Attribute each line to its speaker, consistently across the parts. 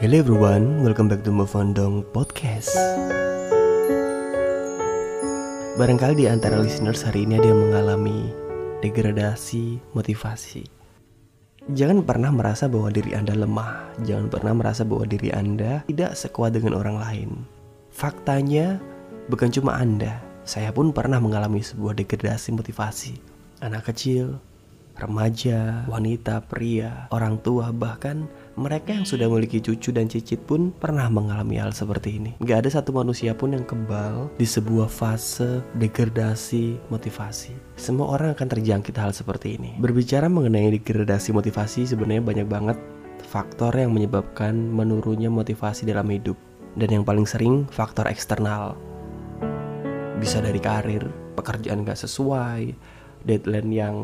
Speaker 1: Hello everyone, welcome back to Move On Dong Podcast. Barangkali di antara listeners hari ini ada yang mengalami degradasi motivasi. Jangan pernah merasa bahwa diri Anda lemah, jangan pernah merasa bahwa diri Anda tidak sekuat dengan orang lain. Faktanya, bukan cuma Anda, saya pun pernah mengalami sebuah degradasi motivasi. Anak kecil, remaja, wanita, pria, orang tua, bahkan mereka yang sudah memiliki cucu dan cicit pun pernah mengalami hal seperti ini. Gak ada satu manusia pun yang kebal di sebuah fase degradasi motivasi. Semua orang akan terjangkit hal seperti ini. Berbicara mengenai degradasi motivasi sebenarnya banyak banget faktor yang menyebabkan menurunnya motivasi dalam hidup. Dan yang paling sering faktor eksternal. Bisa dari karir, pekerjaan gak sesuai, deadline yang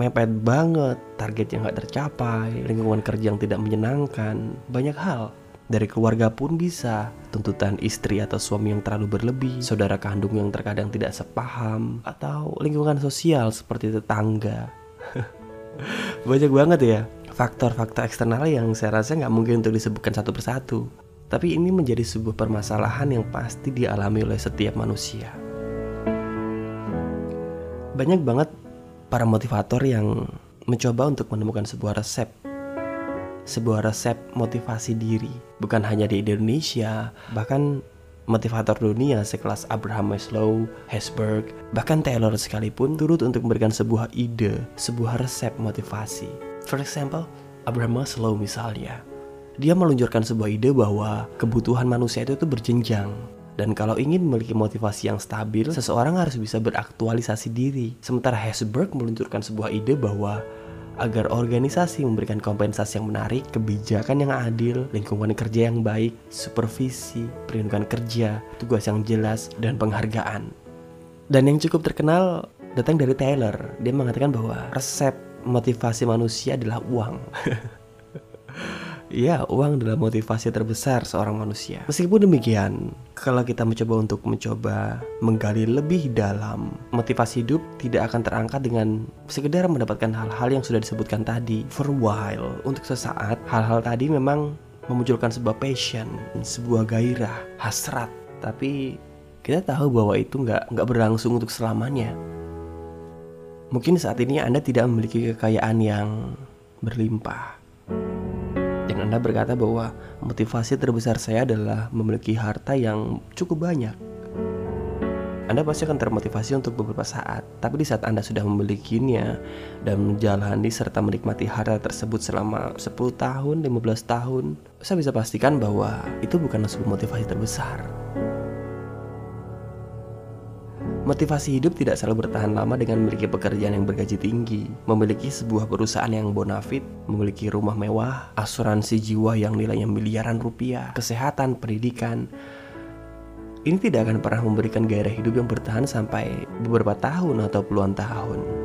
Speaker 1: mepet banget, target yang gak tercapai, lingkungan kerja yang tidak menyenangkan, banyak hal. Dari keluarga pun bisa, tuntutan istri atau suami yang terlalu berlebih, saudara kandung yang terkadang tidak sepaham, atau lingkungan sosial seperti tetangga. banyak banget ya faktor-faktor eksternal yang saya rasa nggak mungkin untuk disebutkan satu persatu. Tapi ini menjadi sebuah permasalahan yang pasti dialami oleh setiap manusia. Banyak banget para motivator yang mencoba untuk menemukan sebuah resep sebuah resep motivasi diri bukan hanya di Indonesia bahkan motivator dunia sekelas Abraham Maslow, Hesberg, bahkan Taylor sekalipun turut untuk memberikan sebuah ide, sebuah resep motivasi. For example, Abraham Maslow misalnya, dia meluncurkan sebuah ide bahwa kebutuhan manusia itu tuh berjenjang. Dan kalau ingin memiliki motivasi yang stabil, seseorang harus bisa beraktualisasi diri. Sementara Hesberg meluncurkan sebuah ide bahwa agar organisasi memberikan kompensasi yang menarik, kebijakan yang adil, lingkungan kerja yang baik, supervisi, perlindungan kerja, tugas yang jelas, dan penghargaan. Dan yang cukup terkenal datang dari Taylor. Dia mengatakan bahwa resep motivasi manusia adalah uang. Ya, uang adalah motivasi terbesar seorang manusia. Meskipun demikian, kalau kita mencoba untuk mencoba menggali lebih dalam, motivasi hidup tidak akan terangkat dengan sekedar mendapatkan hal-hal yang sudah disebutkan tadi. For a while, untuk sesaat, hal-hal tadi memang memunculkan sebuah passion, sebuah gairah, hasrat. Tapi kita tahu bahwa itu nggak nggak berlangsung untuk selamanya. Mungkin saat ini Anda tidak memiliki kekayaan yang berlimpah dan Anda berkata bahwa motivasi terbesar saya adalah memiliki harta yang cukup banyak. Anda pasti akan termotivasi untuk beberapa saat, tapi di saat Anda sudah memilikinya dan menjalani serta menikmati harta tersebut selama 10 tahun, 15 tahun, saya bisa pastikan bahwa itu bukanlah sebuah motivasi terbesar. Motivasi hidup tidak selalu bertahan lama dengan memiliki pekerjaan yang bergaji tinggi, memiliki sebuah perusahaan yang bonafit, memiliki rumah mewah, asuransi jiwa yang nilainya miliaran rupiah, kesehatan, pendidikan. Ini tidak akan pernah memberikan gairah hidup yang bertahan sampai beberapa tahun atau puluhan tahun.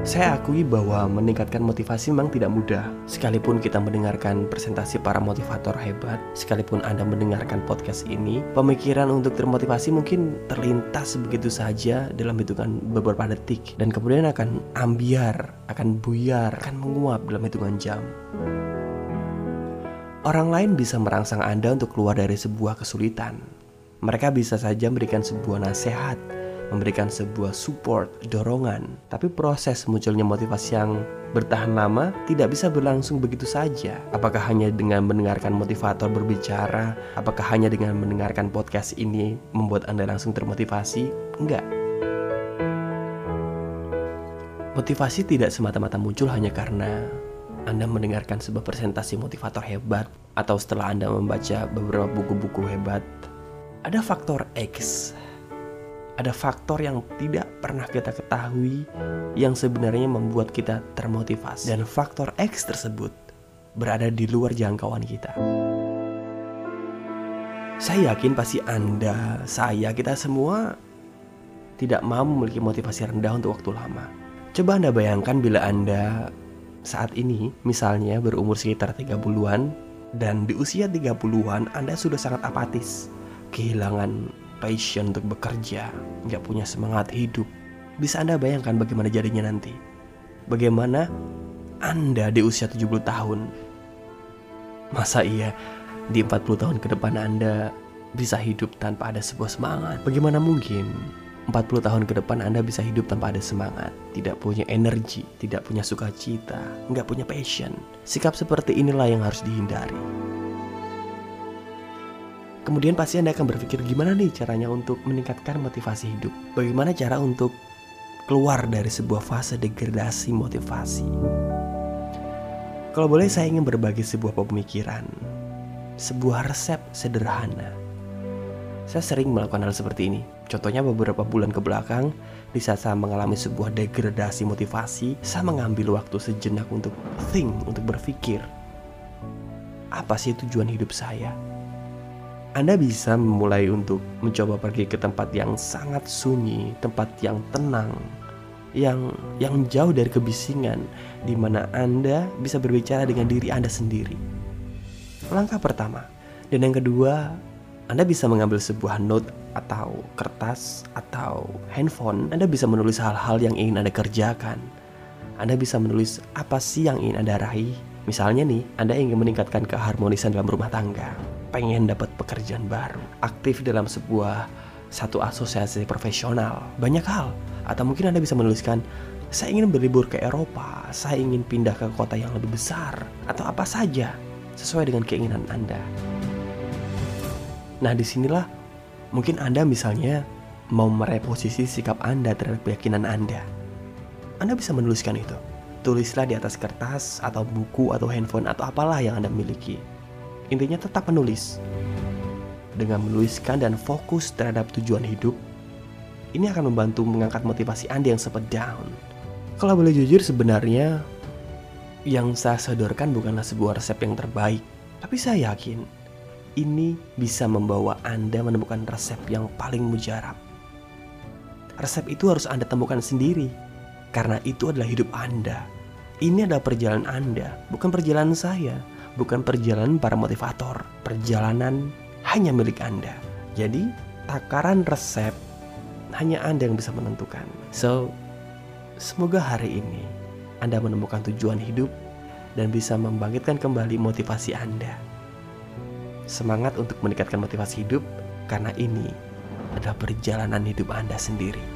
Speaker 1: Saya akui bahwa meningkatkan motivasi memang tidak mudah. Sekalipun kita mendengarkan presentasi para motivator hebat, sekalipun Anda mendengarkan podcast ini, pemikiran untuk termotivasi mungkin terlintas begitu saja dalam hitungan beberapa detik dan kemudian akan ambiar, akan buyar, akan menguap dalam hitungan jam. Orang lain bisa merangsang Anda untuk keluar dari sebuah kesulitan. Mereka bisa saja memberikan sebuah nasihat, memberikan sebuah support, dorongan. Tapi proses munculnya motivasi yang bertahan lama tidak bisa berlangsung begitu saja. Apakah hanya dengan mendengarkan motivator berbicara? Apakah hanya dengan mendengarkan podcast ini membuat Anda langsung termotivasi? Enggak. Motivasi tidak semata-mata muncul hanya karena anda mendengarkan sebuah presentasi motivator hebat atau setelah Anda membaca beberapa buku-buku hebat. Ada faktor X ada faktor yang tidak pernah kita ketahui yang sebenarnya membuat kita termotivasi dan faktor X tersebut berada di luar jangkauan kita. Saya yakin pasti Anda, saya, kita semua tidak mau memiliki motivasi rendah untuk waktu lama. Coba Anda bayangkan bila Anda saat ini misalnya berumur sekitar 30-an dan di usia 30-an Anda sudah sangat apatis, kehilangan passion untuk bekerja, nggak punya semangat hidup, bisa Anda bayangkan bagaimana jadinya nanti. Bagaimana Anda di usia 70 tahun Masa iya di 40 tahun ke depan Anda bisa hidup tanpa ada sebuah semangat? Bagaimana mungkin 40 tahun ke depan Anda bisa hidup tanpa ada semangat, tidak punya energi, tidak punya sukacita, nggak punya passion. Sikap seperti inilah yang harus dihindari. Kemudian pasti Anda akan berpikir gimana nih caranya untuk meningkatkan motivasi hidup? Bagaimana cara untuk keluar dari sebuah fase degradasi motivasi? Kalau boleh saya ingin berbagi sebuah pemikiran, sebuah resep sederhana. Saya sering melakukan hal seperti ini. Contohnya beberapa bulan ke belakang, di saat saya mengalami sebuah degradasi motivasi, saya mengambil waktu sejenak untuk think, untuk berpikir. Apa sih tujuan hidup saya? Anda bisa memulai untuk mencoba pergi ke tempat yang sangat sunyi, tempat yang tenang, yang yang jauh dari kebisingan di mana Anda bisa berbicara dengan diri Anda sendiri. Langkah pertama. Dan yang kedua, Anda bisa mengambil sebuah note atau kertas atau handphone. Anda bisa menulis hal-hal yang ingin Anda kerjakan. Anda bisa menulis apa sih yang ingin Anda raih. Misalnya nih, Anda ingin meningkatkan keharmonisan dalam rumah tangga, pengen dapat pekerjaan baru, aktif dalam sebuah satu asosiasi profesional, banyak hal atau mungkin Anda bisa menuliskan, saya ingin berlibur ke Eropa, saya ingin pindah ke kota yang lebih besar, atau apa saja sesuai dengan keinginan Anda. Nah di sinilah mungkin Anda misalnya mau mereposisi sikap Anda terhadap keyakinan Anda. Anda bisa menuliskan itu. Tulislah di atas kertas atau buku atau handphone atau apalah yang Anda miliki. Intinya tetap menulis. Dengan menuliskan dan fokus terhadap tujuan hidup, ini akan membantu mengangkat motivasi Anda yang sempat down. Kalau boleh jujur sebenarnya yang saya sodorkan bukanlah sebuah resep yang terbaik, tapi saya yakin ini bisa membawa Anda menemukan resep yang paling mujarab. Resep itu harus Anda temukan sendiri, karena itu adalah hidup Anda. Ini adalah perjalanan Anda, bukan perjalanan saya, bukan perjalanan para motivator. Perjalanan hanya milik Anda. Jadi, takaran resep hanya Anda yang bisa menentukan. So, semoga hari ini Anda menemukan tujuan hidup dan bisa membangkitkan kembali motivasi Anda. Semangat untuk meningkatkan motivasi hidup karena ini adalah perjalanan hidup Anda sendiri.